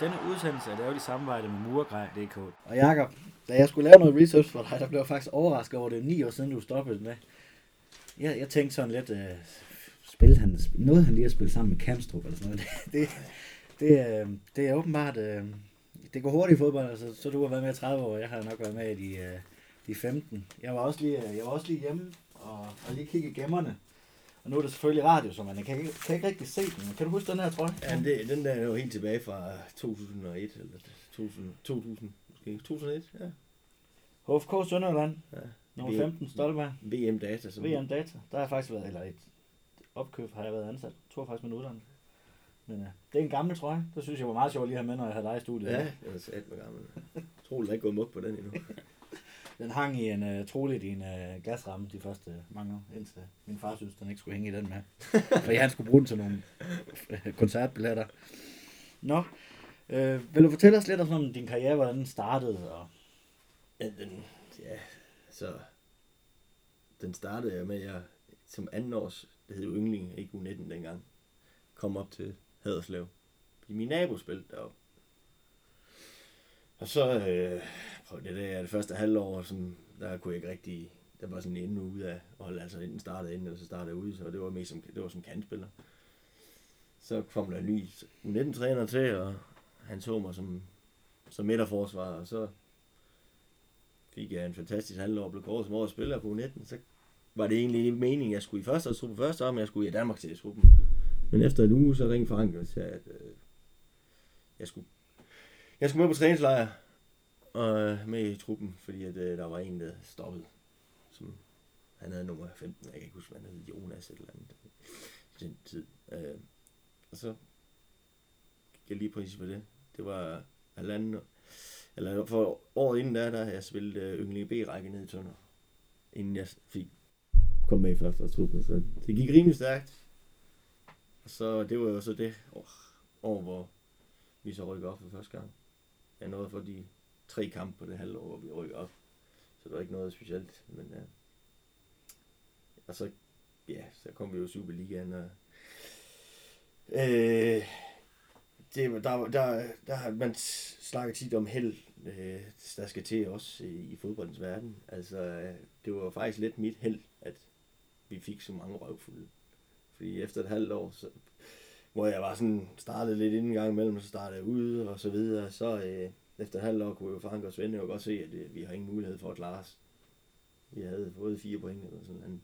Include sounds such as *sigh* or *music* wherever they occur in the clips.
Denne udsendelse er lavet i samarbejde med Murgrej.dk. Og Jakob, da jeg skulle lave noget research for dig, der blev jeg faktisk overrasket over, at det er ni år siden, du stoppede med. Jeg, jeg tænkte sådan lidt, øh, uh, spillede han, noget han lige at spille sammen med Kamstrup eller sådan noget. *laughs* Det, det, det, uh, det er åbenbart, uh, det går hurtigt i fodbold, altså, så du har været med i 30 år, jeg har nok været med i de, uh, de 15. Jeg var også lige, jeg var også lige hjemme og, og lige kigge i gemmerne. Og nu er det selvfølgelig radio, så man kan ikke, kan ikke rigtig se den. Kan du huske den her trøje? Ja, det, den der er jo helt tilbage fra 2001, eller 2000, 2000 måske. 2001, ja. HFK Sønderjylland, ja. nummer VM 15, Stoltenberg. VM Data. Som VM Data. Der har jeg faktisk været, eller et opkøb har jeg været ansat. Jeg tror faktisk en uddannelse. Men ja, det er en gammel trøje. Det synes jeg var meget sjovt lige at have med, når jeg havde dig i studiet. Ja, jeg er sat med gammel. Jeg tror, der er ikke gået muk på den endnu. *laughs* Den hang i en, uh, troligt i en uh, glasramme de første mange år, indtil min far synes, den ikke skulle hænge i den med. *laughs* Fordi han skulle bruge den til nogle uh, koncertbilletter. Nå, øh, vil du fortælle os lidt om din karriere, hvordan den startede? Og... Ja, den, ja, så den startede jeg med, at jeg som anden års, det hed jo Yngling, ikke U19 dengang, kom op til Haderslev. Min nabo spillede deroppe. Og så øh, prøv det der, det første halvår, sådan, der kunne jeg ikke rigtig, der var sådan endnu ud af at altså enten startede ind, eller så startede ude, så det var mest som, det var som kantspiller. Så kom der en ny U19-træner til, og han så mig som, som midterforsvar, og så fik jeg en fantastisk halvår og blev kåret som årets spiller på U19. Så var det egentlig ikke meningen, at jeg skulle i første års første år, men jeg skulle i Danmark til truppen. Men efter en uge, så ringede Frank og sagde, at øh, jeg skulle jeg skulle med på træningslejr og øh, med i truppen, fordi at, øh, der var en, der stoppede. Som, han havde nummer 15, jeg kan ikke huske, hvad han hed, Jonas eller andet øh, i den tid. Øh, og så gik jeg lige præcis på det. Det var halvanden, eller for året inden der, der havde jeg spillet øh, yndling B-række ned i Tønder, inden jeg fik kom med i første truppen. Så det gik rimelig stærkt. Og så det var jo så det år, år hvor vi så rykkede op for første gang. Jeg nåede for de tre kampe på det halve år, hvor vi rykker op. Så det var ikke noget specielt. Men ja. Og så, ja, så kom vi jo i Superligaen, og øh, det, der, der, der har man snakket tit om held, øh, der skal til også i, i fodboldens verden. Altså, øh, det var faktisk lidt mit held, at vi fik så mange røvfulde. Fordi efter et halvt år, så, hvor jeg var sådan, startede lidt inden gang imellem, så startede jeg ude og så videre, så øh, efter et halvt år kunne jo Frank og Svend jo godt se, at øh, vi har ingen mulighed for at klare os. Vi havde fået fire point eller sådan noget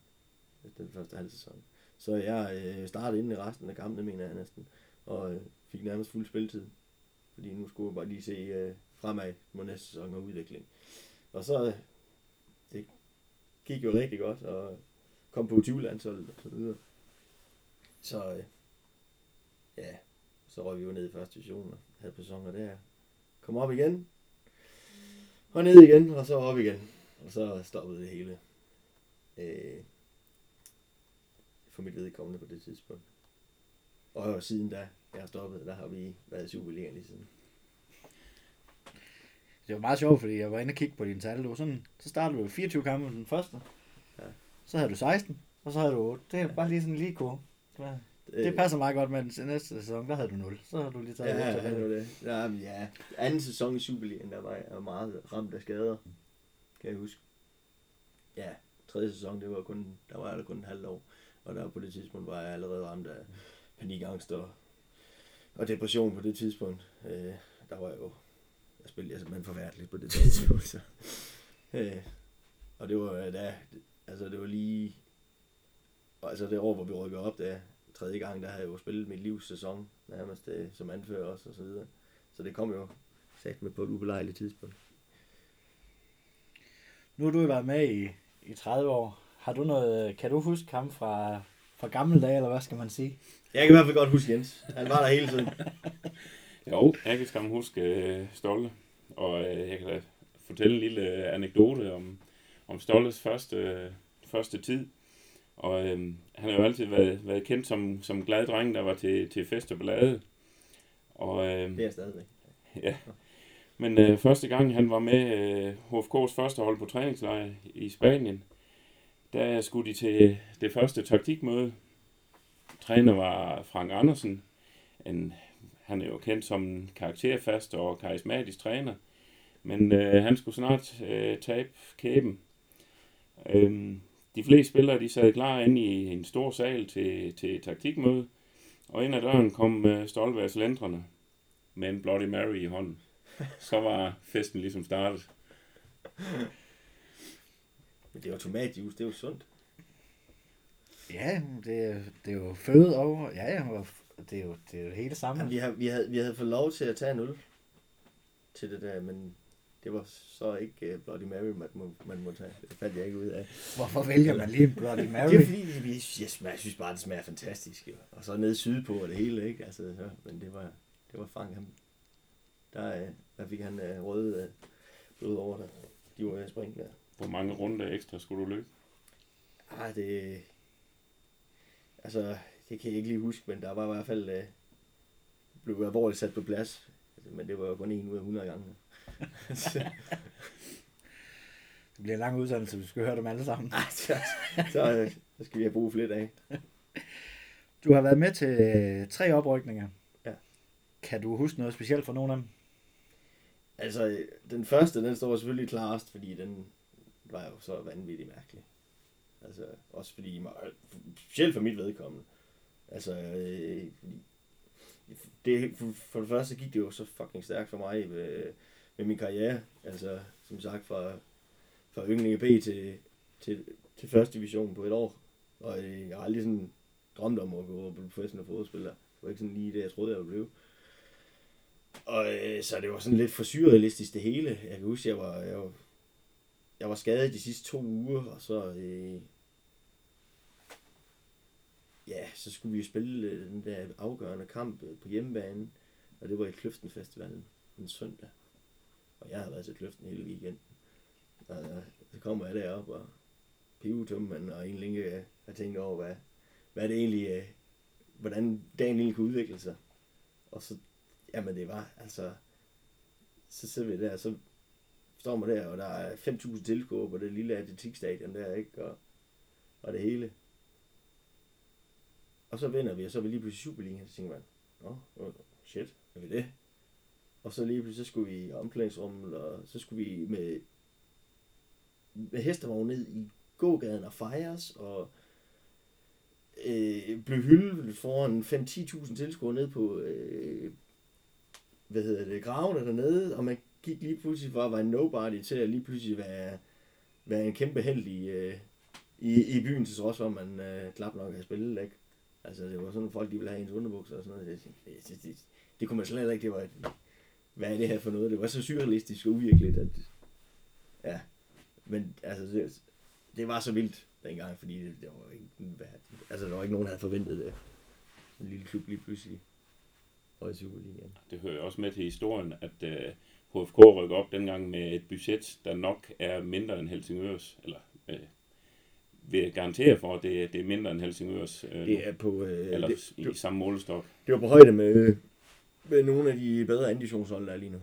efter den første halv sæson. Så jeg øh, startede inden i resten af kampene, mener jeg næsten, og øh, fik nærmest fuld spilletid. Fordi nu skulle jeg bare lige se øh, fremad mod næste sæson og udvikling. Og så, øh, det gik jo rigtig godt, og kom på 20 landsholdet og så videre. Så øh, ja, så røg vi jo ned i første division og havde sæsoner der. Kom op igen, og ned igen, og så op igen. Og så stoppede det hele. Øh, for mit vedkommende på det tidspunkt. Og siden da jeg har stoppet, der har vi været i Superligaen lige siden. Det var meget sjovt, fordi jeg var inde og kigge på dine tal. Du var sådan, så startede du 24 kampe den første. Ja. Så havde du 16, og så havde du 8. Det er bare lige sådan lige kurve. Det passer meget godt med den næste sæson, der havde du 0. Så har du lige taget ja, ja, det. det. Ja, ja, anden sæson i Superligaen, der var jeg meget ramt af skader. Kan jeg huske. Ja, tredje sæson, det var kun, der var jeg der kun en halv år. Og der på det tidspunkt var jeg allerede ramt af panikangst og, og depression på det tidspunkt. Øh, der var jeg jo, jeg spillede jeg simpelthen forfærdeligt på det tidspunkt. Så. Øh, og det var da, altså det var lige, altså det år, hvor vi rykker op, der, tredje gang, der havde jeg jo spillet mit livs sæson, nærmest det, som anfører også, og så videre. Så det kom jo sagt med på et ubelejligt tidspunkt. Nu har du jo været med i, i 30 år. Har du noget, kan du huske ham fra, fra gamle dage, eller hvad skal man sige? Jeg kan i hvert fald godt huske Jens. Han var der hele tiden. *laughs* jo, jeg kan skam huske uh, Stolle. Og uh, jeg kan da fortælle en lille anekdote om, om Stolles første, første tid. Og øhm, han har jo altid været, været kendt som, som glad dreng, der var til, til fest og ballade. Og, øhm, det er stadigvæk. *laughs* Ja. Men øh, første gang han var med øh, HFK's første hold på træningslejr i Spanien, der skulle de til det første taktikmøde. Træner var Frank Andersen, en han er jo kendt som en karakterfast og karismatisk træner, men øh, han skulle snart øh, tabe kæben. Øh, de fleste spillere de sad klar inde i en stor sal til, til taktikmøde, og ind ad døren kom øh, Stolbergs lendrene med en Bloody Mary i hånden. Så var festen ligesom startet. Men det er jo tomatjuice, det er jo sundt. Ja, det, er- det er jo føde og... Ja, ja, det er jo det er jo hele samme. Jamen, vi, har, vi, havde, vi havde fået lov til at tage en øl til det der, men det var så ikke uh, Bloody Mary, man må, man må tage. Det fandt jeg ikke ud af. Hvorfor vælger man lige Bloody Mary? Det er fordi, jeg, smager, jeg synes bare, det smager fantastisk. Jo. Og så nede sydpå og det hele, ikke? Altså, så, men det var, det var Frank, han, der, øh, der fik han uh, røde uh, blod over der. De var ved at springe der. Hvor mange runder ekstra skulle du løbe? Ah, det... Altså, det kan jeg ikke lige huske, men der var i hvert fald... Uh, blev alvorligt sat på plads. Men det var jo kun en ud af 100 gange. Det bliver en lang udsendelse, vi skal høre dem alle sammen. ej, så, så, øh, så skal vi have brug for lidt af. Du har været med til øh, tre oprykninger. Ja. Kan du huske noget specielt for nogen af dem? Altså, den første, den står selvfølgelig klarest, fordi den var jo så vanvittigt mærkelig. Altså, også fordi, specielt for mit vedkommende. Altså, øh, det, for, for det første gik det jo så fucking stærkt for mig med, med min karriere. Altså, som sagt, fra, fra ynglinge B til, til, til første division på et år. Og øh, jeg har aldrig sådan drømt om at gå på professionel fodboldspiller. Det var ikke sådan lige det, jeg troede, jeg ville blive. Og øh, så det var sådan lidt for surrealistisk det hele. Jeg kan huske, jeg var, jeg var, jeg var skadet de sidste to uger, og så, øh, ja, så skulle vi jo spille øh, den der afgørende kamp øh, på hjemmebane, og det var i Kløften Festivalen en søndag. Og jeg har været til Kløften hele weekenden. Og øh, så kommer jeg derop og pivetummen, og egentlig ikke øh, har tænkt over, hvad, hvad det egentlig, er, hvordan dagen egentlig kunne udvikle sig. Og så Jamen det var, altså, så sidder vi der, så står man der, og der er 5.000 tilskuere på det lille atletikstadion der, ikke? Og, og det hele. Og så vinder vi, og så er vi lige pludselig Superligaen, så tænker man, nå, oh, shit, er vi det? Og så lige pludselig, så skulle vi i omklædningsrummet, og så skulle vi med, med hestevogn ned i gågaden og fejres, og øh, blev hyldet foran 5-10.000 tilskuere ned på, øh, hvad hedder det, gravene dernede, og man gik lige pludselig fra at være nobody til at lige pludselig være, være en kæmpe held i, øh, i, i byen, til trods for, at man øh, klap nok havde spillet, ikke? Altså, det var sådan, folk de ville have ens underbukser og sådan noget. Det, det, det, det, det kunne man slet ikke, det var, et hvad er det her for noget? Det var så surrealistisk og uvirkeligt, at, ja, men altså, det, det var så vildt dengang, fordi det, det var ikke, altså, der var ikke nogen, der havde forventet det. En lille klub lige pludselig og i Superligaen. Det hører også med til historien, at øh, HFK rykker op dengang med et budget, der nok er mindre end Helsingørs, eller øh, vil garantere for, at det, det er mindre end Helsingørs, øh, Det er på, øh, eller det, i samme målestok. det var på højde med, med nogle af de bedre anditionshold, der er lige nu.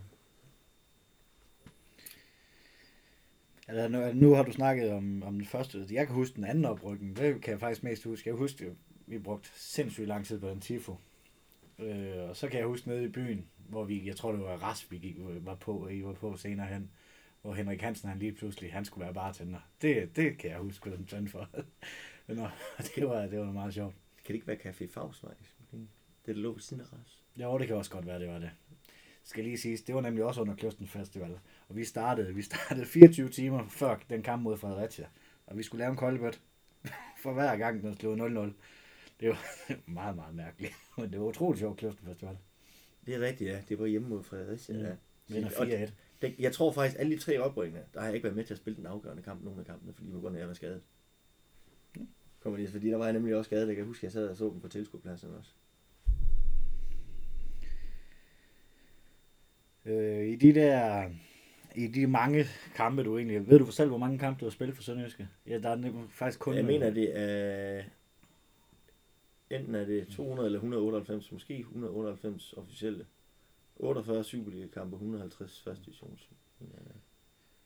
Altså, nu, nu har du snakket om, om den første. Jeg kan huske den anden oprykning. Det kan jeg faktisk mest huske. Jeg husker, at vi brugte sindssygt lang tid på den tifo. Øh, og så kan jeg huske nede i byen, hvor vi, jeg tror det var Ras, vi gik, var på, I var på senere hen, hvor Henrik Hansen, han lige pludselig, han skulle være bartender. Det, det kan jeg huske, hvad den tændte for. *laughs* Nå, *laughs* det var, det var meget sjovt. Kan det ikke være Café Fagsvej? Det der lå ved siden af Ras. Jo, det kan også godt være, det var det. Skal lige siges, det var nemlig også under Kløsten Festival. Og vi startede, vi startede 24 timer før den kamp mod Fredericia. Og vi skulle lave en koldbøt *laughs* for hver gang, den slog 0-0. Det var *laughs* meget, meget mærkeligt. Men det var utroligt sjovt, Kløsten Festival. Det er rigtigt, ja. Det var hjemme mod Fredericia. Mm. Ja. Vinder Og 4-1. det, jeg tror faktisk, alle de tre oprykninger, der har jeg ikke været med til at spille den afgørende kamp, nogle af kampene, fordi på grund af, at jeg var skadet. Kommer lige, fordi der var jeg nemlig også skadet. Jeg kan huske, at jeg sad og så dem på tilskuerpladsen også. Øh, I de der i de mange kampe, du egentlig... Ved du selv, hvor mange kampe du har spillet for Sønderjyske? Ja, der er faktisk kun... Jeg mener, det er... Enten er det 200 eller 198, måske 198 officielle. 48 Superliga-kampe, 150 første divisions.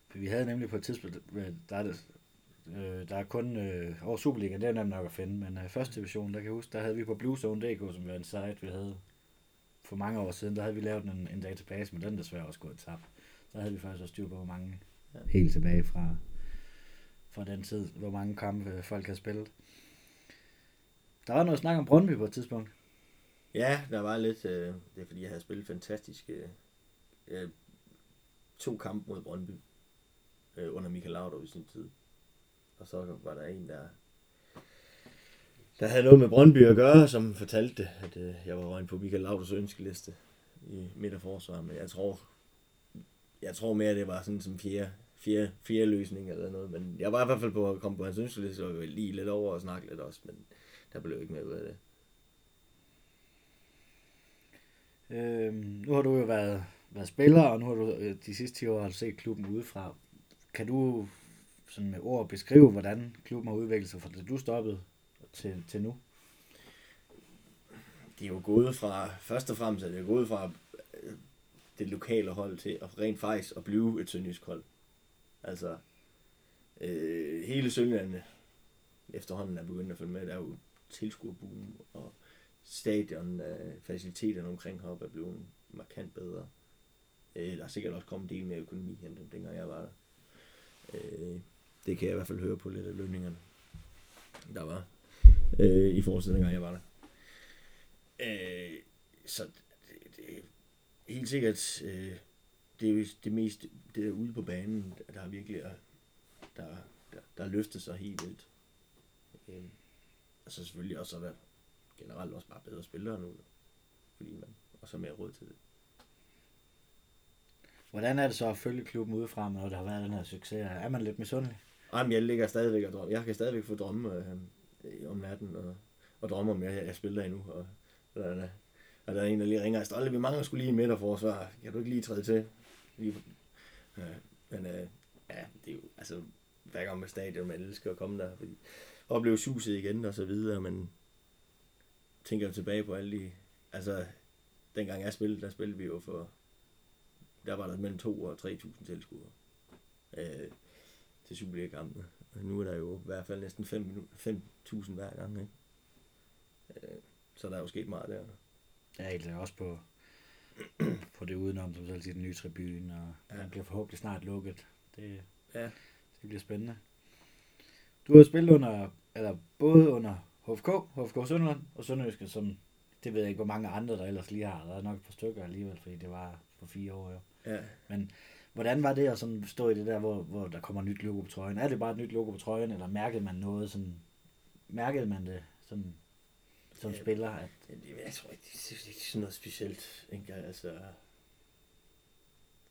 For vi havde nemlig på et tidspunkt, øh, der er, det, øh, der er kun øh, over Superligaen, det er nemt nok at finde, men øh, første division, der kan jeg huske, der havde vi på BlueZone.dk, som var en site, vi havde for mange år siden, der havde vi lavet en, en database, men den er desværre også gået tabt. Så havde vi faktisk også styr på, hvor mange Ja. helt tilbage fra, fra den tid, hvor mange kampe folk har spillet. Der var noget snak om Brøndby på et tidspunkt. Ja, der var lidt, øh, det er fordi, jeg havde spillet fantastisk øh, øh, to kampe mod Brøndby øh, under Michael Laudrup i sin tid. Og så var der en, der, der havde noget med Brøndby at gøre, som fortalte, at øh, jeg var røgnet på Michael Lauders ønskeliste i midterforsvar. Men jeg tror, jeg tror mere, det var sådan som fjerde, fjerde, fjerde løsning eller noget. Men jeg var i hvert fald på at komme på hans ønskeliste, og lige lidt over og snakke lidt også, men der blev ikke mere ud af det. Øhm, nu har du jo været, været spiller, og nu har du øh, de sidste 10 år har du set klubben udefra. Kan du sådan med ord beskrive, hvordan klubben har udviklet sig fra det du stoppede til, til nu? det er jo gået fra, først og fremmest er det jo gået fra øh, det lokale hold til at rent faktisk at blive et sønderjysk hold. Altså, øh, hele Sønderjylland efterhånden er begyndt at følge med. Der er jo tilskuerboom, og stadion, øh, faciliteterne omkring heroppe er blevet markant bedre. Øh, der er sikkert også kommet en del mere økonomi, end dengang jeg var der. Øh, det kan jeg i hvert fald høre på lidt af lønningerne, der var øh, i forhold til dengang jeg var der. Øh, så det, det, helt sikkert, øh, det er jo det mest, det er ude på banen, der har virkelig er, der, der, der løftet sig helt vildt. Øh, og så selvfølgelig også at være generelt også bare bedre spillere nu, fordi man også har mere råd til det. Hvordan er det så at følge klubben udefra, når der har været den her succes? Er man lidt misundelig? Jamen, jeg ligger stadigvæk og drømmer. Jeg kan stadigvæk få drømme øh, om natten og, og drømmer om, at jeg, jeg spiller der endnu. Og, eller, eller, og der er en, der lige ringer, Stolte, vi mangler skulle lige en midterforsvar. Kan du ikke lige træde til? Lige, øh, men øh, ja, det er jo, altså, hver gang med stadion, man elsker at komme der, fordi opleve suset igen og så videre, men tænker tilbage på alle de, altså, dengang jeg spillede, der spillede vi jo for, der var der mellem 2 og 3.000 tilskuere øh, til Superliga-kampene. Nu er der jo i hvert fald næsten 5, 5, 1000 hver gang, ikke? Øh, så der er jo sket meget der. Ja, helt også på, på det udenom, som selv siger, den nye tribune, og ja. den bliver forhåbentlig snart lukket. Det, ja. det bliver spændende. Du har spillet under, eller både under HFK, HFK Sønderland og Sønderjyske, som det ved jeg ikke, hvor mange andre, der ellers lige har. Der er nok et par stykker alligevel, fordi det var på fire år jo. Ja. Men hvordan var det at sådan stå i det der, hvor, hvor der kommer nyt logo på trøjen? Er det bare et nyt logo på trøjen, eller mærkede man noget sådan mærkede man det sådan, som Ja. spiller, at jeg tror ikke, det er sådan noget specielt. Ikke? Altså,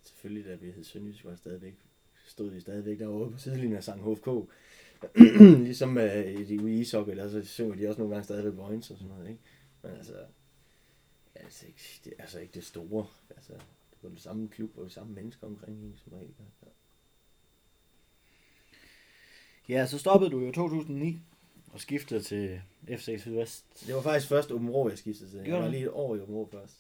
selvfølgelig, da vi hed Sønderjysk, var stadigvæk, stod vi stadigvæk derovre på sidelinjen og sang HFK. ligesom øh, i de ude ishockey, der så synger de også nogle gange stadigvæk Vojens og sådan noget, ikke? Men altså, altså ikke, det er altså ikke det store. Altså, det var det samme klub og de samme mennesker omkring en, som regel. Ja. Ja, så stoppede du jo i 2009 og skiftede til FC Sydvest. Det var faktisk først Åben Rå, jeg skiftede til. Jeg var lige et år i Åben Rå først.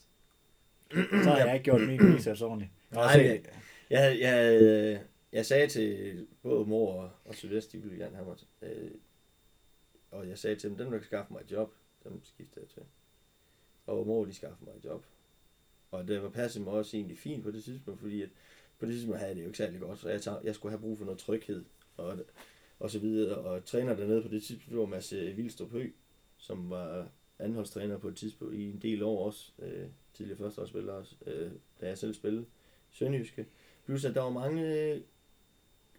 *clears throat* Så har jeg ikke gjort min *clears throat* research ordentligt. Jeg Nej, Jeg, havde- jeg, havde- jeg sagde til både mor og, og Sydvest, de ville gerne have mig. Øh, og jeg sagde til dem, dem der kan skaffe mig et job, dem skifter jeg til. Og mor, de skaffede mig et job. Og det var passede mig også egentlig fint på det tidspunkt, fordi at på det tidspunkt havde jeg det jo ikke særlig godt, så jeg, tager, jeg skulle have brug for noget tryghed og, og så videre. Og træner dernede på det tidspunkt, var Mads øh, Vildstrup Høgh, som var anholdstræner på et tidspunkt i en del år også, øh, tidligere førsteårsspiller også, øh, da jeg selv spillede Sønderjyske. Plus at der var mange øh,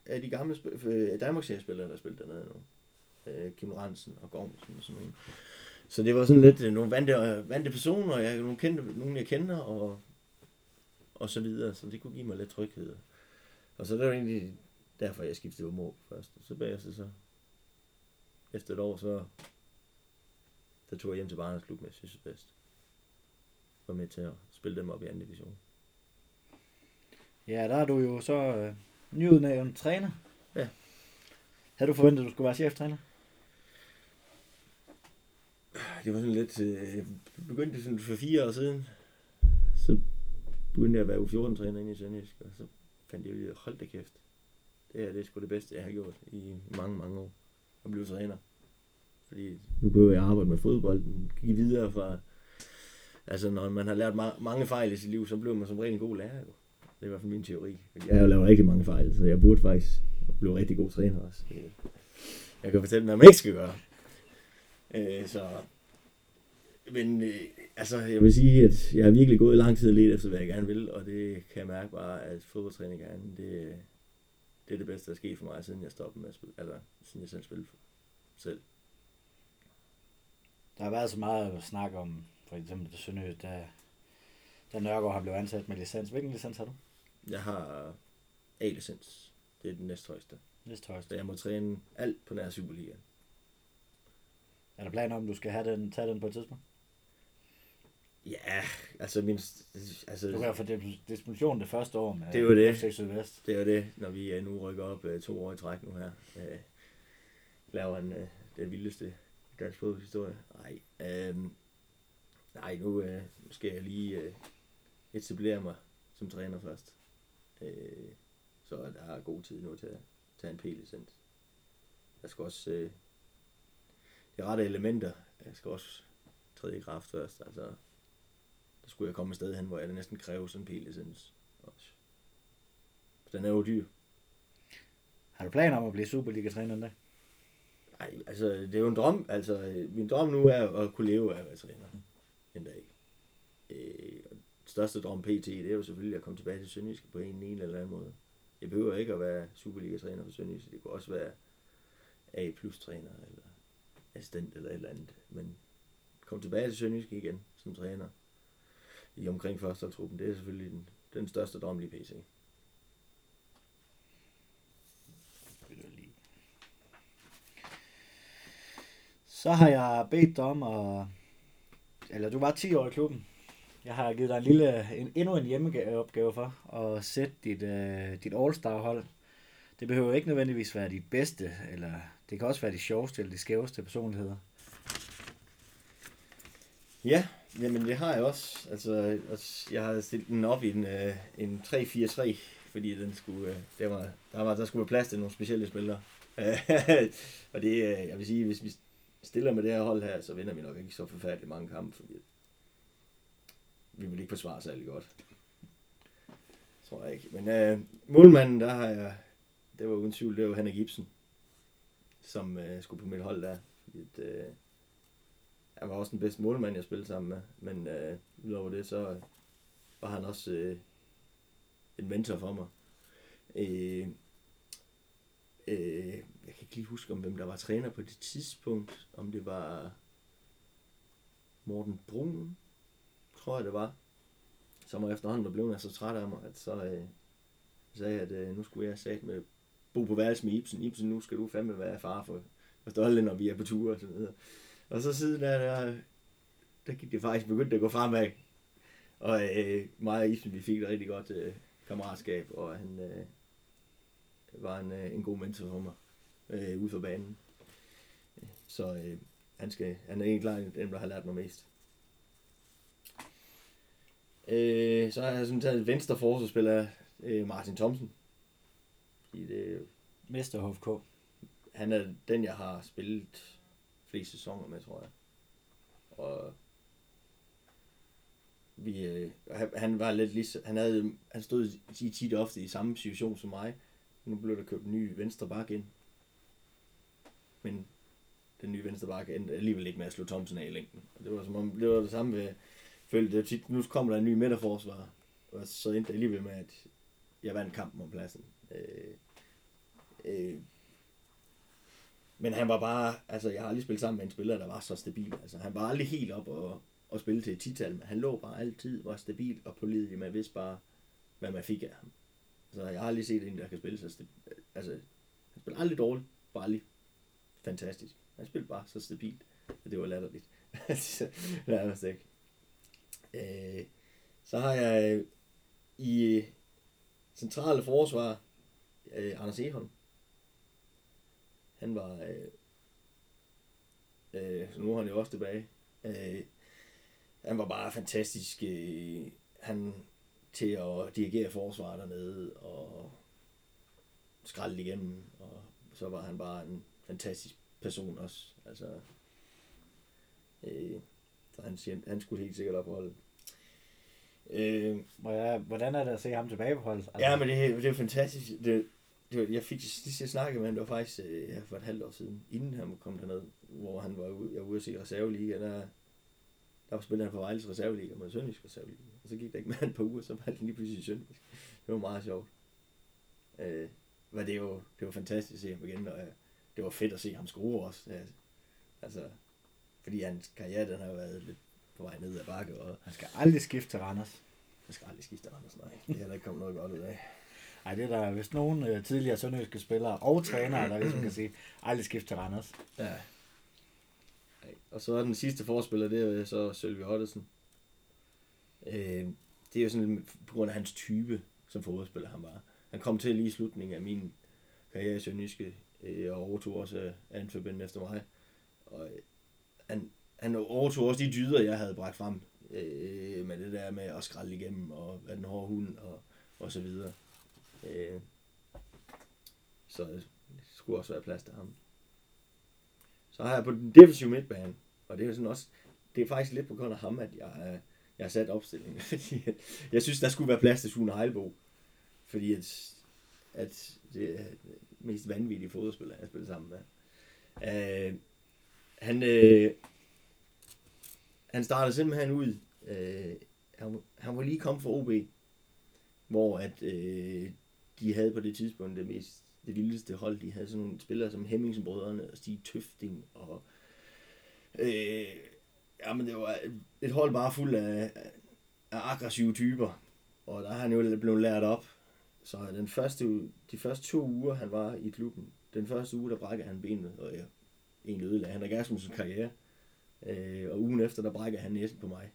af de gamle sp- øh, Danmarks spillere der spillede dernede nu. Øh, Kim Ransen og Gormsen og sådan noget. Så det var sådan lidt øh, nogle vante, øh, vante personer, jeg, nogle, kendte, nogle jeg kender, og, og så videre. Så det kunne give mig lidt tryghed. Og så det var egentlig derfor, jeg skiftede umår først. Og så bagefter så, efter et år, så der tog jeg hjem til Barnes Klub med Vest. Var med til at spille dem op i anden division. Ja, der er du jo så øh, nyudnævnt træner. Ja. Havde du forventet, at du skulle være cheftræner? Det var sådan lidt... Øh, begyndte sådan for fire år siden. Så begyndte jeg at være U14-træner inde i Sønderjysk, og så fandt jeg ud af, hold da kæft. Her det er sgu det bedste, jeg har gjort i mange, mange år. At blive træner. Fordi nu kunne jeg arbejde med fodbolden, gik videre fra Altså, når man har lært ma- mange fejl i sit liv, så bliver man som regel en god lærer. Jo. Det er i hvert fald min teori. Fordi jeg har jo lavet rigtig mange fejl, så jeg burde faktisk blive rigtig god træner også. Jeg kan fortælle, hvad man ikke skal gøre. Øh, så... Men øh, altså, jeg vil sige, at jeg har virkelig gået lang tid lidt efter, hvad jeg gerne vil, og det kan jeg mærke bare, at fodboldtræning gerne, det, det er det bedste, der er sket for mig, siden jeg stoppede med at spille, eller siden jeg selv spillede selv. Der har været så meget snak om, for eksempel det Sønderjø, da, da Nørgaard har blevet ansat med licens. Hvilken licens har du? Jeg har A-licens. Det er den næsthøjeste. Næste højeste. Så jeg må træne alt på nær Superliga. Er der planer om, du skal have den, tage den på et tidspunkt? Ja, altså min... Altså, Du kan få dis- disposition det første år med Det er jo det. FC Sydvest. Det er jo det, når vi øh, nu rykker op øh, to år i træk nu her. Øh, laver han øh, det vildeste dansk fodboldhistorie. Nej, øh, nej nu nu skal jeg lige øh, etablere mig som træner først. Øh, så der er god tid nu til at tage en P-licens. Jeg skal også... Øh, de rette elementer, jeg skal også træde i kraft først. Altså, der skulle jeg komme et sted hen, hvor jeg næsten kræver sådan en P-licens også. Den er jo dyr. Har du planer om at blive Superliga-træner en dag? Nej, altså, det er jo en drøm. Altså, min drøm nu er at kunne leve af at være træner en dag. Øh, største drøm pt, det er jo selvfølgelig at komme tilbage til Sønderjysk på en, en eller anden måde. Jeg behøver ikke at være Superliga-træner for Sønderjysk. Det kunne også være A plus træner eller assistent eller et eller andet. Men kom tilbage til Sønderjysk igen som træner i omkring førsteholdstruppen. Det er selvfølgelig den, den største drøm lige pt. Så har jeg bedt dig om at... Eller du var 10 år i klubben. Jeg har givet dig en lille, en, endnu en hjemmeopgave for at sætte dit, uh, dit All-Star-hold. Det behøver ikke nødvendigvis være de bedste, eller det kan også være de sjoveste eller de skæveste personligheder. Ja, jamen det har jeg også. Altså, altså jeg har stillet den op i en, øh, en 3-4-3, fordi den skulle, øh, der, var, der, var, der skulle være plads til nogle specielle spillere. *laughs* og det, øh, jeg vil sige, hvis vi stiller med det her hold her, så vinder vi nok ikke så forfærdeligt mange kampe, fordi vi vil ikke forsvare særlig godt. Tror jeg ikke. Men øh, målmanden, der har jeg, det var uden tvivl, det var Henrik Gibson, som øh, skulle på mit hold der. Fordi, øh, han var også den bedste målmand, jeg spillede sammen med. Men øh, udover det, så var han også øh, en mentor for mig. Øh, øh, jeg kan ikke lige huske, om hvem der var træner på det tidspunkt. Om det var Morten Brun, tror jeg det var. Som var efterhånden, der blev jeg så træt af mig, at så øh, sagde jeg, at øh, nu skulle jeg sagt med bo på værelse med Ibsen. Ibsen, nu skal du fandme være far for, for Stolte, når vi er på tur og så videre. Og så siden der, der, der gik det faktisk begyndt at gå fremad. Og øh, mig og Ibsen, vi fik et rigtig godt øh, kammeratskab, og han øh, var en, øh, en god mentor for mig øh, ude for banen. Så øh, han, skal, han er egentlig klar den, der har lært mig mest. Øh, så har jeg sådan taget venstre forsvarsspiller øh, Martin Thomsen. Fordi det, er Mester HFK. han er den, jeg har spillet flest sæsoner med, tror jeg. Og vi, øh, han, var lidt lige, han, havde, han stod tit, ofte i samme situation som mig. Nu blev der købt en ny venstre bakke ind. Men den nye venstre bakke endte alligevel ikke med at slå Thomsen af i længden. Og det var som om, det var det samme ved, følte det tit, nu kommer der en ny midterforsvar. Og så endte det alligevel med, at jeg vandt kampen om pladsen. Øh, øh, men han var bare, altså jeg har aldrig spillet sammen med en spiller, der var så stabil. Altså han var aldrig helt op og, og spille til et tital, men han lå bare altid, var stabil og pålidelig. Man vidste bare, hvad man fik af ham. Så jeg har aldrig set en, der kan spille så stabil. Altså, han spiller aldrig dårligt, bare aldrig fantastisk. Han spillede bare så stabilt, at det var latterligt. *laughs* Nærmest ikke. Øh, så har jeg øh, i øh, centrale forsvar øh, Anders Eholm. Han var... Øh, øh, så nu er han jo også tilbage. Øh, han var bare fantastisk. Øh, han til at dirigere forsvaret dernede og skralde igennem. Og så var han bare en fantastisk person også. Altså, øh, Så han, siger, han skulle helt sikkert op på holdet. Øh, hvordan er det at se ham tilbage på holdet? Altså, ja, men det, er- det er fantastisk. Det, det var, jeg fik sidst jeg snakkede med ham, det var faktisk øh, ja, for et halvt år siden, inden han kom derned, hvor han var ude, jeg var ude at se reserveliga, der, der var han på Vejles reserveliga mod Sønderjysk reserveliga. Og så gik der ikke mere end et par uger, så var han lige pludselig Sønderjysk. Det var meget sjovt. Øh, men det var, det var fantastisk at se ham igen, og øh, det var fedt at se ham score også. Ja, altså, fordi hans karriere, den har været lidt på vej ned ad bakke, og Han skal aldrig skifte til Randers. jeg skal aldrig skifte Anders, nej. Det er heller ikke kommet noget godt ud af. Ej, det er der vist nogen øh, tidligere sønderjyske spillere og trænere, der ligesom kan sige, aldrig skift til Randers. Ja. Ej, Og så er den sidste forspiller, det er så Sølvi Ottesen. Øh, det er jo sådan på grund af hans type som fodboldspiller, han var. Han kom til lige i slutningen af min karriere i Sønderjyske, øh, og overtog også øh, anførbinden efter mig. Og øh, han, han overtog også de dyder, jeg havde bragt frem, øh, med det der med at skralde igennem, og være den hårde hund, og, og så videre. Øh, så det skulle også være plads til ham. Så har jeg på den defensive midtbane, og det er jo sådan også, det er faktisk lidt på grund af ham, at jeg, øh, jeg har sat opstillingen. *laughs* Fordi jeg synes, der skulle være plads til Sune Heilbo. Fordi at, at det er mest vanvittige fodboldspiller, jeg har spillet sammen med. Øh, han, øh, han startede simpelthen ud, øh, han, han var lige kommet fra OB, hvor at, øh, de havde på det tidspunkt det mest det vildeste hold. De havde sådan nogle spillere som Hemmingsenbrødrene og Stig Tøfting og øh, jamen det var et hold bare fuld af, af aggressive typer. Og der har han jo blevet lært op. Så den første, de første to uger, han var i klubben, den første uge, der brækkede han benet, og ja, egentlig ødelagde han Rasmussens karriere. Øh, og ugen efter, der brækkede han næsen på mig.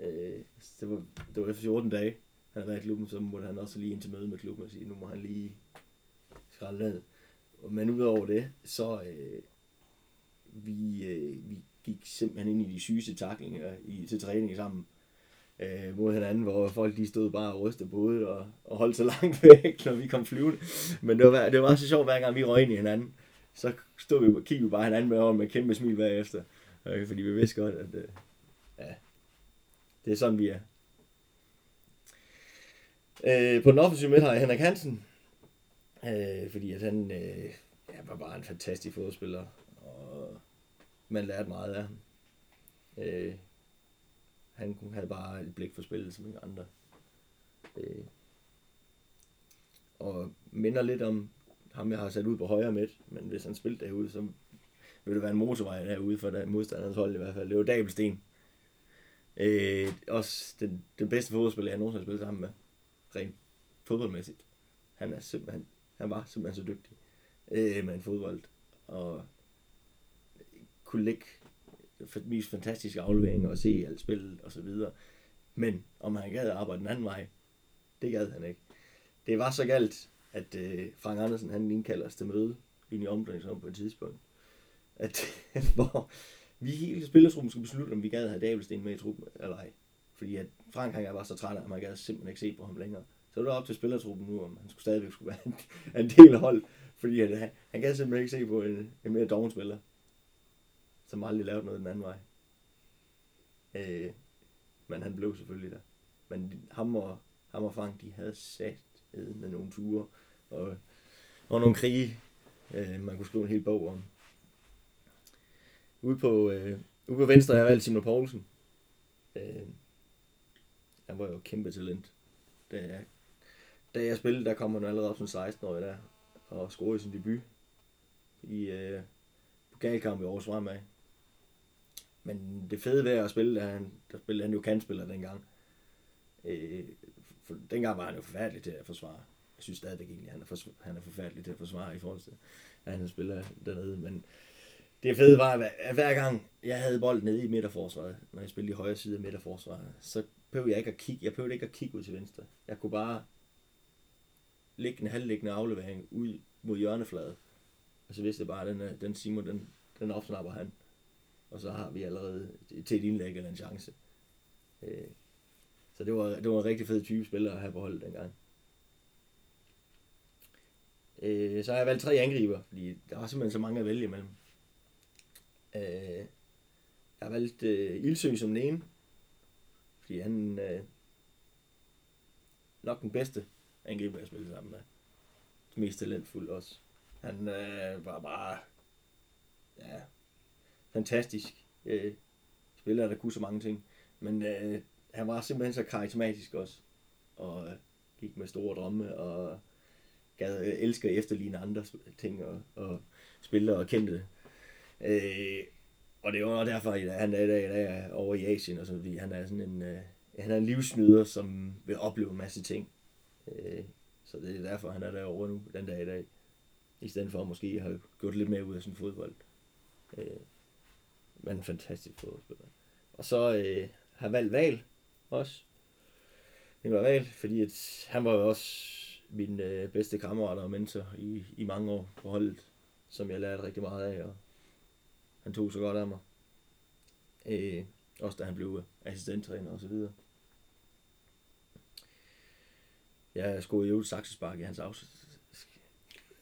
Øh, det, var, det var efter 14 dage, han har været i klubben, så måtte han også lige ind til møde med klubben og sige, nu må han lige skralde ned. Men udover det, så øh, vi, øh, vi gik simpelthen ind i de sygeste taklinger i, til træning sammen øh, mod hinanden, hvor folk de stod bare og rystede på hovedet og, og holdt så langt *laughs* væk, når vi kom flyvende. Men det var, det var så sjovt, hver gang vi røg ind i hinanden, så stod vi og kiggede vi bare hinanden med, med kæmpe smil bagefter. Øh, fordi vi vidste godt, at øh, ja, det er sådan, vi er. Øh, på den offensive midt har jeg Henrik Hansen, øh, fordi at han øh, ja, var bare en fantastisk fodspiller, og man lærte meget af ham. Øh, han havde bare et blik for spillet som ingen andre. Øh, og minder lidt om ham, jeg har sat ud på højre midt, men hvis han spillede derude, så ville det være en motorvej derude for der modstanderens hold i hvert fald. Det var Dabelsten. Øh, også den, den bedste fodboldspiller, jeg nogensinde har spillet sammen med. Rent fodboldmæssigt. Han er simpelthen, han var simpelthen så dygtig øh, med en fodbold. Og kunne lægge mest fantastiske afleveringer og se alt spillet og så videre. Men om han gad at arbejde den anden vej, det gad han ikke. Det var så galt, at øh, Frank Andersen han indkalder os til møde ind i omklædningsrummet på et tidspunkt. At, *laughs* hvor vi hele spillersrummet skulle beslutte, om vi gad have Dabelsten med i truppen eller ej. Fordi at Frank han var så træt at man gad simpelthen ikke se på ham længere. Så det var op til spillertruppen nu, om han skulle stadigvæk skulle være en, en del af hold. Fordi at, han, han gad simpelthen ikke se på en, en mere doven spiller, som aldrig lavede noget den anden vej. Øh, men han blev selvfølgelig der. Men ham og, ham og Frank, de havde sat med nogle ture og, og nogle krige, øh, man kunne skrive en hel bog om. Ude på, øh, ude på venstre har jeg valgt Simon Poulsen. Øh, han var jo kæmpe talent. Da jeg, da jeg spillede, der kom han allerede op som 16-årig der, og scorede sin debut i øh, pokalkamp i Aarhus Fremad. Men det fede ved at spille, der, han, der spillede han jo kantspiller dengang. Øh, for dengang var han jo forfærdelig til at forsvare. Jeg synes stadigvæk egentlig, at han er, for, han er forfærdelig til at forsvare i forhold til, at han spiller dernede. Men det fede var, at hver gang jeg havde bolden nede i midterforsvaret, når jeg spillede i højre side af midterforsvaret, så behøvede jeg ikke at kigge, jeg behøvede ikke at kigge ud til venstre. Jeg kunne bare lægge en halvliggende aflevering ud mod hjørnefladen. Og så vidste jeg bare, at den, øh, den Simon, den, den opsnapper han. Og så har vi allerede til et indlæg eller en chance. Øh, så det var, det var en rigtig fed type spiller at have på holdet dengang. Øh, så har jeg valgt tre angriber, fordi der var simpelthen så mange at vælge imellem. Øh, jeg har valgt øh, Ildsø som den ene. Fordi han øh, nok den bedste angriber, jeg spillede sammen med. Mest talentfuld også. Han øh, var bare ja, fantastisk øh, spiller, der kunne så mange ting. Men øh, han var simpelthen så karismatisk også. Og øh, gik med store drømme og gad øh, elsker at efterligne andre ting og, og spille og kendte det. Øh, og det var derfor, at han er i dag, i dag er over i Asien, og så, fordi han er sådan en, øh, han er en livsnyder, som vil opleve en masse ting. Øh, så det er derfor, han er derovre nu, den dag i dag. I stedet for at måske have gjort lidt mere ud af sin fodbold. Øh, men en fantastisk fodboldspiller. Og så øh, har valgt Val også. Det var Val, fordi at han var jo også min øh, bedste kammerat og mentor i, i mange år på holdet, som jeg lærte rigtig meget af, og han tog så godt af mig. Øh, også da han blev assistenttræner og så videre. Jeg skulle jo saksespark i hans afs-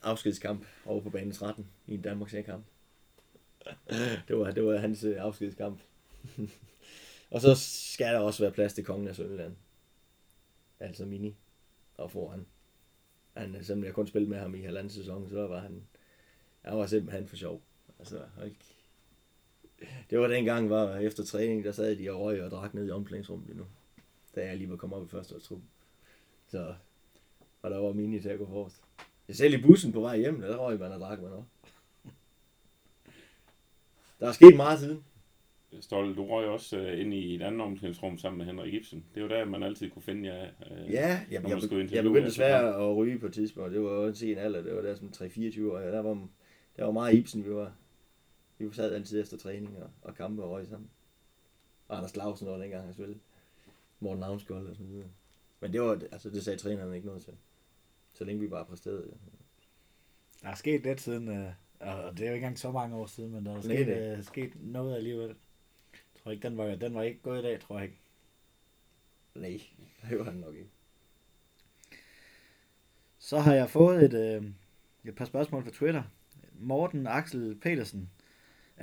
afskedskamp over på banen 13 i en Danmarks kamp. det, var, det var hans øh, afskedskamp. og så skal der også være plads til kongen af Sønderland. Altså Mini. Og foran. han. Selvom jeg kun spillede med ham i halvanden sæson, så var han, han var simpelthen for sjov. Altså, ikke. Det var dengang, var efter træning, der sad de og røg og drak ned i omklædningsrummet endnu. Da jeg lige var kommet op i første års Så, og der var mini til at gå forrest. Jeg selv i bussen på vej hjem, der røg man og drak man op. Der er sket meget siden. Stolte, du røg også uh, ind i et andet omklædningsrum sammen med Henrik Ibsen. Det var der, man altid kunne finde jer. Uh, ja, jeg, jeg, jeg, jeg begyndte desværre at ryge på et tidspunkt. Det var jo en sen alder. Det var der som 3-24 år. Der var, der var meget Ibsen, vi var. Vi sad altid efter træning og, og kampe og røg sammen. Og Anders Lausen var dengang, han spillede. Morten Navnskold og sådan videre. Men det var, altså det sagde træneren ikke noget til. Så længe vi bare præsterede. Ja. Der er sket lidt siden, øh, og det er jo ikke engang så mange år siden, men der er sket, øh, sket noget alligevel. Jeg tror ikke, den var, den var ikke gået i dag, tror jeg ikke. Nej, *laughs* det var han nok ikke. Så har jeg fået et, øh, et par spørgsmål fra Twitter. Morten Axel Petersen.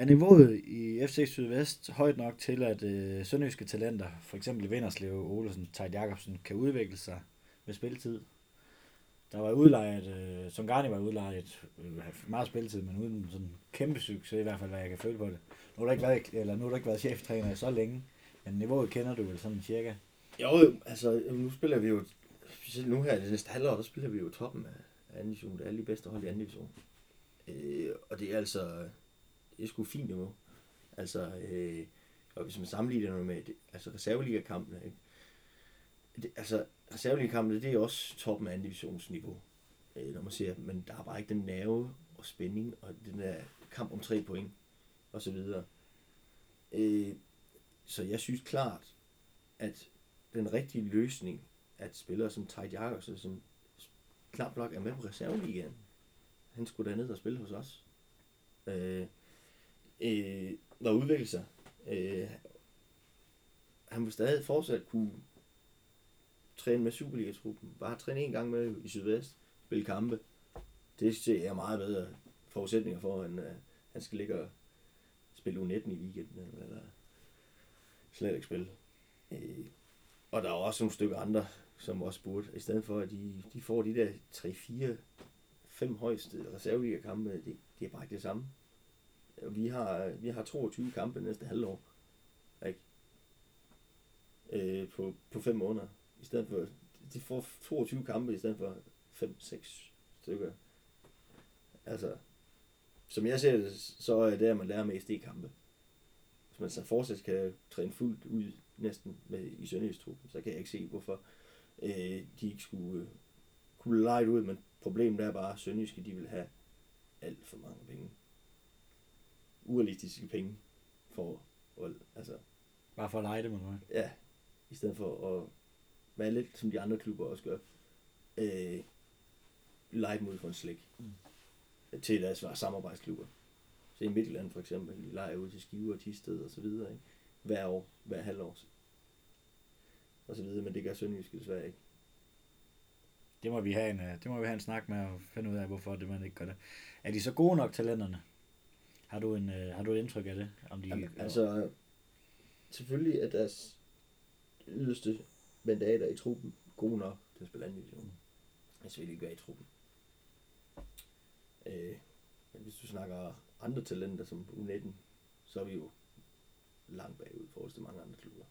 Er niveauet i FC Sydvest højt nok til, at øh, sønderjyske talenter, for eksempel Vinderslev, Olesen, Tejt Jacobsen, kan udvikle sig med spilletid? Der var udlejet, øh, som Garni var udlejet, øh, meget spilletid, men uden sådan kæmpe succes, i hvert fald, hvad jeg kan føle på det. Nu har du ikke været, eller nu har du ikke været cheftræner så længe, men niveauet kender du vel sådan cirka? Jo, altså nu spiller vi jo, nu her det næste halvår, der spiller vi jo toppen af anden division. Det er alle de bedste hold i anden division. Øh, og det er altså, det er sgu fint niveau. Altså, øh, og hvis man sammenligner det med altså reserveliga-kampene, ikke? Det, altså, reserveliga-kampene, det er også toppen af anden divisionsniveau, øh, når man ser, men der er bare ikke den nerve og spænding, og den der kamp om tre point, og så videre. Øh, så jeg synes klart, at den rigtige løsning, at spillere som Tejt Jakobsen, som knap nok er med på reserveligaen, han skulle ned og spille hos os. Øh, øh, var udviklet sig. Øh, han vil stadig fortsat kunne træne med Superliga-truppen. Bare træne en gang med i Sydvest, spille kampe. Det ser jeg meget bedre forudsætninger for, end uh, han skal ligge og spille U19 i weekenden, eller slet ikke spille. Øh, og der er også nogle stykker andre, som også burde, i stedet for, at de, de får de der 3, 4, 5 højeste reserveliga-kampe, det, det er bare ikke det samme. Vi har, vi har 22 kampe næste halvår. Ikke? Øh, på, på 5 måneder. I stedet for, de får 22 kampe i stedet for 5-6 stykker. Altså, som jeg ser det, så er det, at man lærer mest i kampe. Hvis man så fortsat kan træne fuldt ud næsten med i Sønderjystruppen, så kan jeg ikke se, hvorfor øh, de ikke skulle øh, kunne lege ud, men problemet er bare, at Sønderjyske, de vil have alt for mange penge urealistiske penge for at, altså... Bare for at lege det noget. Ja, i stedet for at være lidt som de andre klubber også gør. Øh, lege dem ud for en slik. Mm. Til deres samarbejdsklubber. Så i Midtjylland for eksempel, de leger ud til Skive og Tisted og så videre, ikke? Hver år, hver halvår. Og så videre, men det gør Sønderjyske desværre ikke. Det må vi have en, øh, det må vi have en snak med og finde ud af, hvorfor det man ikke gør det. Er de så gode nok talenterne? Har du, en, øh, har du et indtryk af det? Om de, Jamen, altså, selvfølgelig er deres yderste mandater i truppen gode nok til at spille anden division. Hvis vi ikke være i truppen. Øh, men hvis du snakker andre talenter som U19, så er vi jo langt bagud i forhold til mange andre klubber.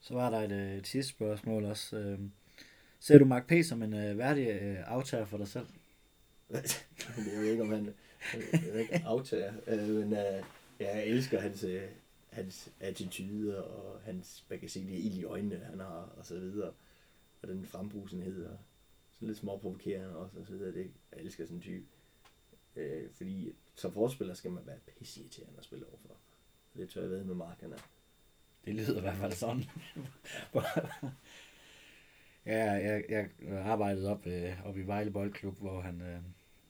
Så var der et, øh, et sidste spørgsmål også. Øh, ser du Mark P. som en øh, værdig aftager for dig selv? Jeg ved ikke, om han jeg ikke, aftager, øh, men øh, jeg elsker hans, øh, hans attitude og hans, hvad kan jeg sige, det ild i øjnene, han har, og så videre. Og den frembrusenhed, og sådan lidt småprovokerende også, og så videre. Det, jeg elsker sådan en type. Øh, fordi som forspiller skal man være pisseirriterende at spille overfor. Og det tør jeg ved med markerne. Det lyder i hvert fald sådan. *laughs* ja, jeg, jeg arbejdede op, øh, op i Vejle Boldklub, hvor han, øh,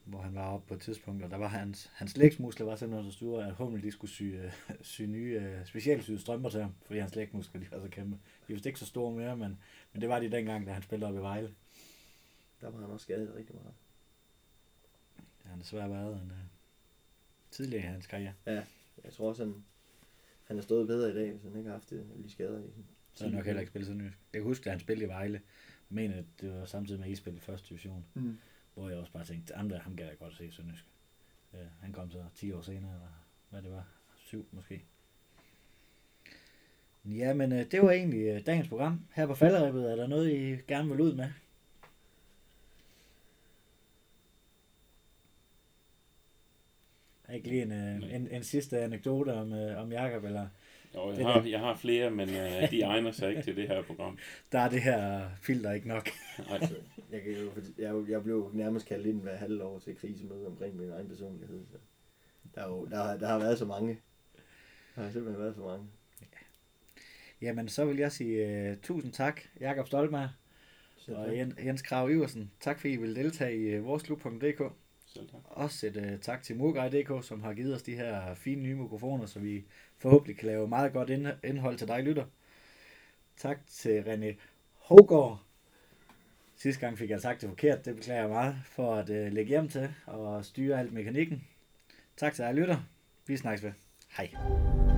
hvor han var oppe på et tidspunkt, og der var hans, hans lægsmuskler var simpelthen så store, at Hummel de skulle sy, øh, *laughs* sy nye øh, specialsyede strømper til ham, fordi hans lægmuskler de var så kæmpe. De var ikke så store mere, men, men det var de dengang, da han spillede op i Vejle. Der var han også skadet rigtig meget. Ja, han har svært været en, øh, tidligere i hans karriere. Ja, jeg tror også, han, han har stået bedre i dag, hvis han ikke har haft det, lige skader i Så har han nok heller ikke spillet så nyt. Jeg kan huske, at han spillede i Vejle. Jeg mener, at det var samtidig med, at I spillede i første division. Mm. Hvor jeg også bare tænkte, ham der, ham gad jeg godt at se Sønderjysk. Ja, han kom så 10 år senere, eller hvad det var, 7 måske. Ja, men øh, det var egentlig øh, dagens program. Her på falderæbet er der noget, I gerne vil ud med? Er ikke lige en, øh, en, en sidste anekdote om, øh, om Jakob eller Jo, jeg har, jeg har flere, men øh, de egner sig ikke til det her program. *laughs* der er det her filter ikke nok. *laughs* Altså, jeg, kan jo, jeg, jeg blev nærmest kaldt ind hver halvår til krisemøde omkring min egen personlighed. Så der, er jo, der, har, der har været så mange. Der har simpelthen været så mange. Jamen, så vil jeg sige uh, tusind tak, Jakob Stoltmeier Så og Jen- Jens Krav Iversen. Tak fordi I vil deltage i uh, voresklub.dk. Selv tak. Også et uh, tak til Murgrej.dk, som har givet os de her fine nye mikrofoner, så vi forhåbentlig kan lave meget godt ind- indhold til dig, lytter. Tak til René Hågaard. Sidste gang fik jeg sagt det forkert, det beklager jeg meget, for at uh, lægge hjem til og styre alt mekanikken. Tak til dig, lytter. Vi snakkes ved. Hej.